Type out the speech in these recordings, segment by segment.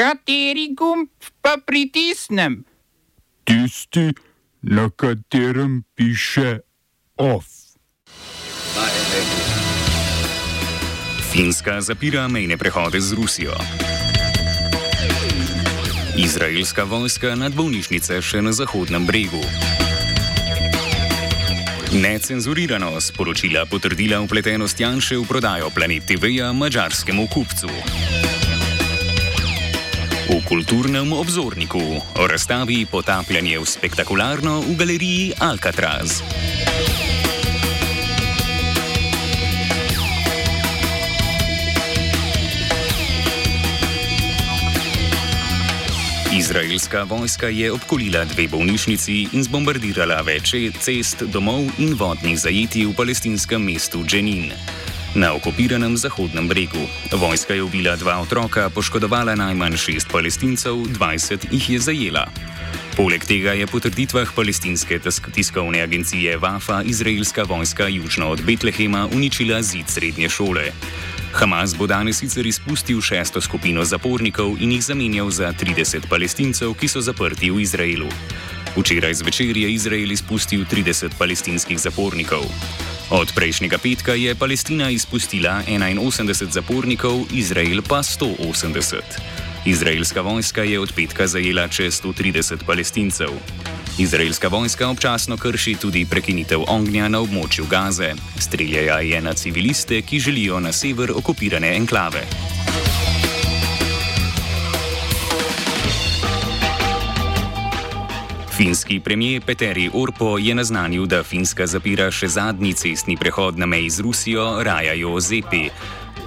Kateri gumb pa pritisnem? Tisti, na katerem piše OF. Finska zapira mejne prehode z Rusijo. Izraelska vojska nad bolnišnice še na Zahodnem bregu. Necenzurirano sporočila potrdila upletenost Janše v prodajo Planet TV-ja mačarskemu kupcu. V kulturnem obzorniku o razstavi Potapljanje v spektakularno v galeriji Alcatraz. Izraelska vojska je obkolila dve bolnišnici in zbombardirala več cest, domov in vodnih zajetij v palestinskem mestu Dženin. Na okupiranem Zahodnem bregu vojska je ubila dva otroka, poškodovala najmanj šest palestincev, 20 jih je zajela. Poleg tega je po trditvah palestinske tiskovne agencije Wafa izraelska vojska južno od Betlehema uničila zid srednje šole. Hamas bo danes sicer izpustil šesto skupino zapornikov in jih zamenjal za 30 palestincev, ki so zaprti v Izraelu. Včeraj zvečer je Izrael izpustil 30 palestinskih zapornikov. Od prejšnjega petka je Palestina izpustila 81 zapornikov, Izrael pa 180. Izraelska vojska je od petka zajela čez 130 palestincev. Izraelska vojska občasno krši tudi prekinitev ognja na območju Gaze. Streljajo je na civiliste, ki želijo na sever okupirane enklave. Finski premijer Peteri Orpo je naznanil, da Finska zapira še zadnji cestni prehod na meji z Rusijo, Rajajo Zepi.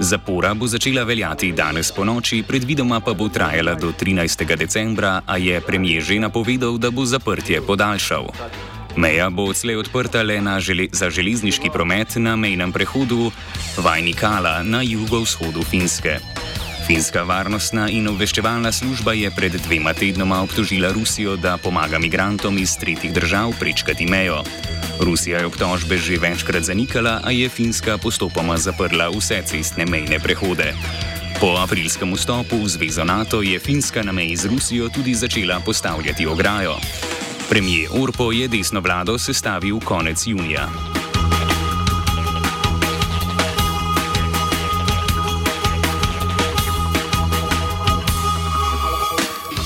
Zapora bo začela veljati danes po noči, predvidoma pa bo trajala do 13. decembra, a je premijer že napovedal, da bo zaprtje podaljšal. Meja bo odslej odprta le žele za železniški promet na mejnem prehodu Vajnikala na jugovzhodu Finske. Finska varnostna in obveščevalna služba je pred dvema tednoma obtožila Rusijo, da pomaga migrantom iz tretjih držav prečkati mejo. Rusija je obtožbe že večkrat zanikala, a je Finska postopoma zaprla vse cestne mejne prehode. Po aprilskem vstopu v zvezo NATO je Finska na meji z Rusijo tudi začela postavljati ograjo. Premijer Orpo je desno vlado sestavil konec junija.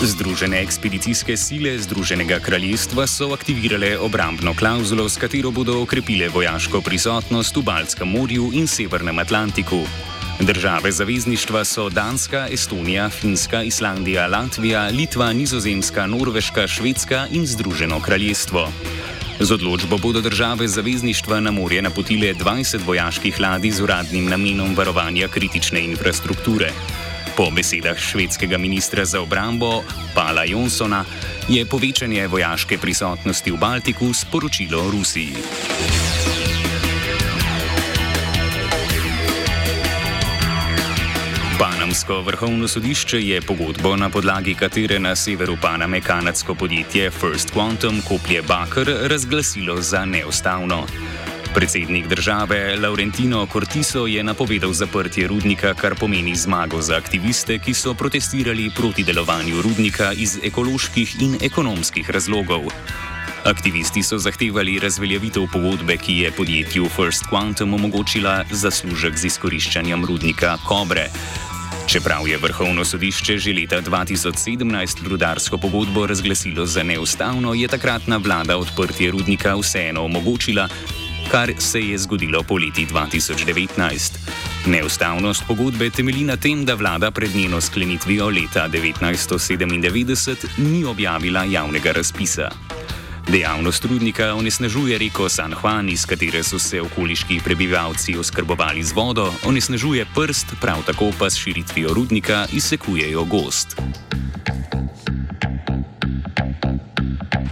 Združene ekspedicijske sile Združenega kraljestva so aktivirale obrambno klauzulo, s katero bodo okrepile vojaško prisotnost v Baltskem morju in Severnem Atlantiku. Države zavezništva so Danska, Estonija, Finska, Islandija, Latvija, Litva, Nizozemska, Norveška, Švedska in Združeno kraljestvo. Z odločbo bodo države zavezništva na morje napotile 20 vojaških ladij z uradnim namenom varovanja kritične infrastrukture. Po besedah švedskega ministra za obrambo Pala Jonsona je povečanje vojaške prisotnosti v Baltiku sporočilo Rusiji. Panamsko vrhovno sodišče je pogodbo, na podlagi katere na severu Paname kanadsko podjetje First Quantum koplje Bakr razglasilo za neustavno. Predsednik države Laurentino Cortiso je napovedal zaprtje rudnika, kar pomeni zmago za aktiviste, ki so protestirali proti delovanju rudnika iz ekoloških in ekonomskih razlogov. Aktivisti so zahtevali razveljavitev pogodbe, ki je podjetju First Quantum omogočila zaslužek z izkoriščanjem rudnika Kobre. Čeprav je vrhovno sodišče že leta 2017 rudarsko pogodbo razglasilo za neustavno, je takratna vlada odprtje rudnika vseeno omogočila, kar se je zgodilo poleti 2019. Neustavnost pogodbe temelji na tem, da vlada pred njeno sklenitvijo leta 1997 ni objavila javnega razpisa. Dejavnost rudnika onesnažuje reko San Juan, iz katere so se okoliški prebivalci oskrbovali z vodo, onesnažuje prst, prav tako pa s širitvijo rudnika izsekujejo gost.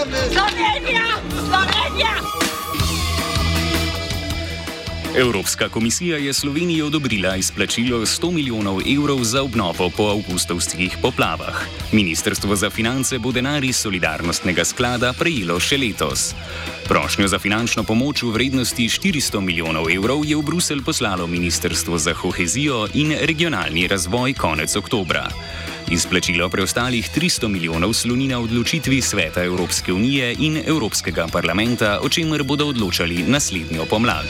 Slovenija! Slovenija! Evropska komisija je Sloveniji odobrila izplačilo 100 milijonov evrov za obnovo po avgustovskih poplavah. Ministrstvo za finance bo denar iz solidarnostnega sklada prejelo še letos. Prošnjo za finančno pomoč v vrednosti 400 milijonov evrov je v Bruselj poslalo Ministrstvo za kohezijo in regionalni razvoj konec oktobra. Izplačilo preostalih 300 milijonov sloni na odločitvi Sveta Evropske unije in Evropskega parlamenta, o čemer bodo odločali naslednjo pomlad.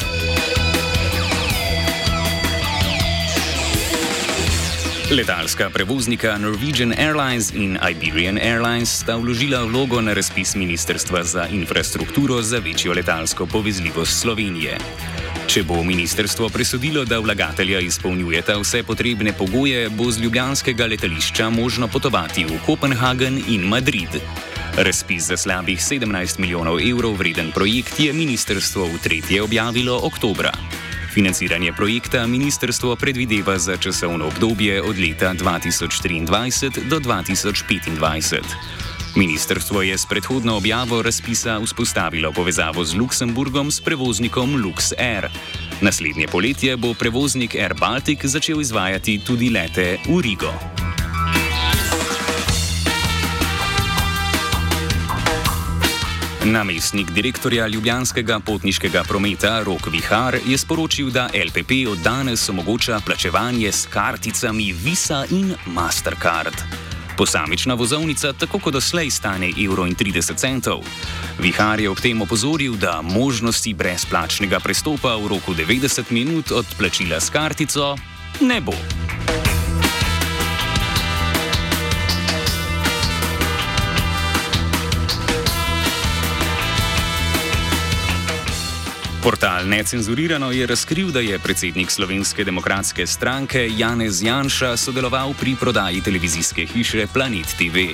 Letalska prevoznika Norwegian Airlines in Iberian Airlines sta vložila vlogo na razpis Ministrstva za infrastrukturo za večjo letalsko povezljivost Slovenije. Če bo ministrstvo presodilo, da vlagatelja izpolnjujeta vse potrebne pogoje, bo z ljubljanskega letališča možno potovati v Kopenhagen in Madrid. Razpis za slabih 17 milijonov evrov vreden projekt je ministrstvo v tretje objavilo oktobra. Financiranje projekta ministrstvo predvideva za časovno obdobje od leta 2023 do 2025. Ministrstvo je s predhodno objavo razpisa vzpostavilo povezavo z Luksemburgom s prevoznikom LuxAir. Naslednje poletje bo prevoznik Air Baltic začel izvajati tudi lete v Rigo. Namestnik direktorja Ljubljanskega potniškega prometa Rok Vihar je sporočil, da LPP od danes omogoča plačevanje s karticami Visa in Mastercard. Posamična vozovnica tako kot doslej stane 1,30 evra. Vihar je ob tem opozoril, da možnosti brezplačnega prestopa v roku 90 minut od plačila s kartico ne bo. Portal Necenzurirano je razkril, da je predsednik Slovenske demokratske stranke Janez Janša sodeloval pri prodaji televizijske hiše Planet TV.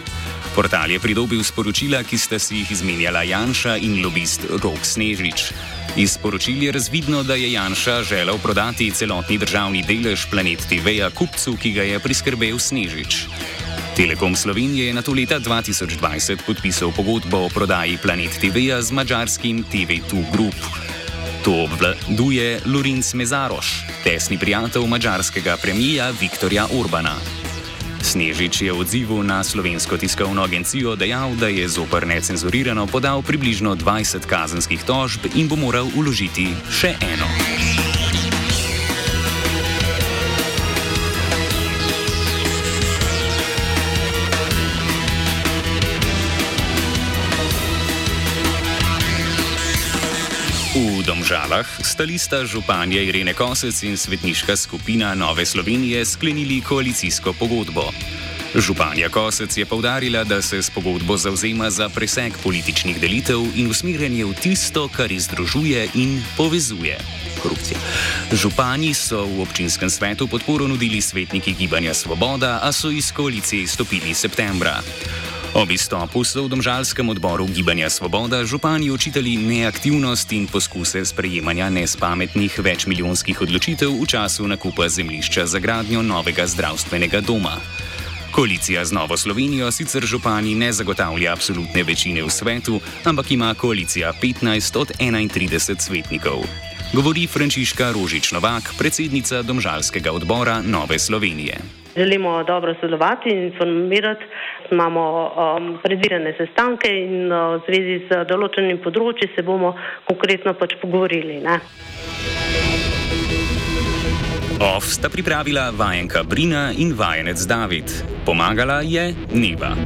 Portal je pridobil sporočila, ki sta si jih izmenjala Janša in lobist Rok Snežič. Iz sporočil je razvidno, da je Janša želel prodati celotni državni delež Planet TV-ja kupcu, ki ga je priskrbel Snežič. Telekom Slovenije je na to leta 2020 podpisal pogodbo o prodaji Planet TV-ja z mačarskim TV2 Group. To obvladuje Lurinc Mezaroš, tesni prijatelj mađarskega premija Viktorja Urbana. Snežič je v odzivu na slovensko tiskovno agencijo dejal, da je zoper necenzurirano podal približno 20 kazenskih tožb in bo moral uložiti še eno. Domžalah sta lista županja Irene Kosec in svetniška skupina Nove Slovenije sklenili koalicijsko pogodbo. Županja Kosec je povdarila, da se s pogodbo zauzema za preseg političnih delitev in usmerjanje v tisto, kar izdružuje in povezuje. Korupcija. Župani so v občinskem svetu podporo nudili svetniki Gibanja Svoboda, a so iz koalicije izstopili septembra. Ob izstopu so v domžalskem odboru Gibanja Svoboda župani očitali neaktivnost in poskuse sprejemanja nespametnih večmilijonskih odločitev v času nakupa zemljišča za gradnjo novega zdravstvenega doma. Koalicija z Novo Slovenijo sicer župani ne zagotavlja absolutne večine v svetu, ampak ima koalicija 15 od 31 svetnikov. Govori Frančiška Rožič Novak, predsednica domžalskega odbora Nove Slovenije. Želimo dobro sodelovati in informirati imamo um, predvidene sestanke in uh, v zvezi z določenim področji se bomo konkretno pač pogovorili. Ne? OF sta pripravila vajenka Brina in vajenec David. Pomagala je Neba.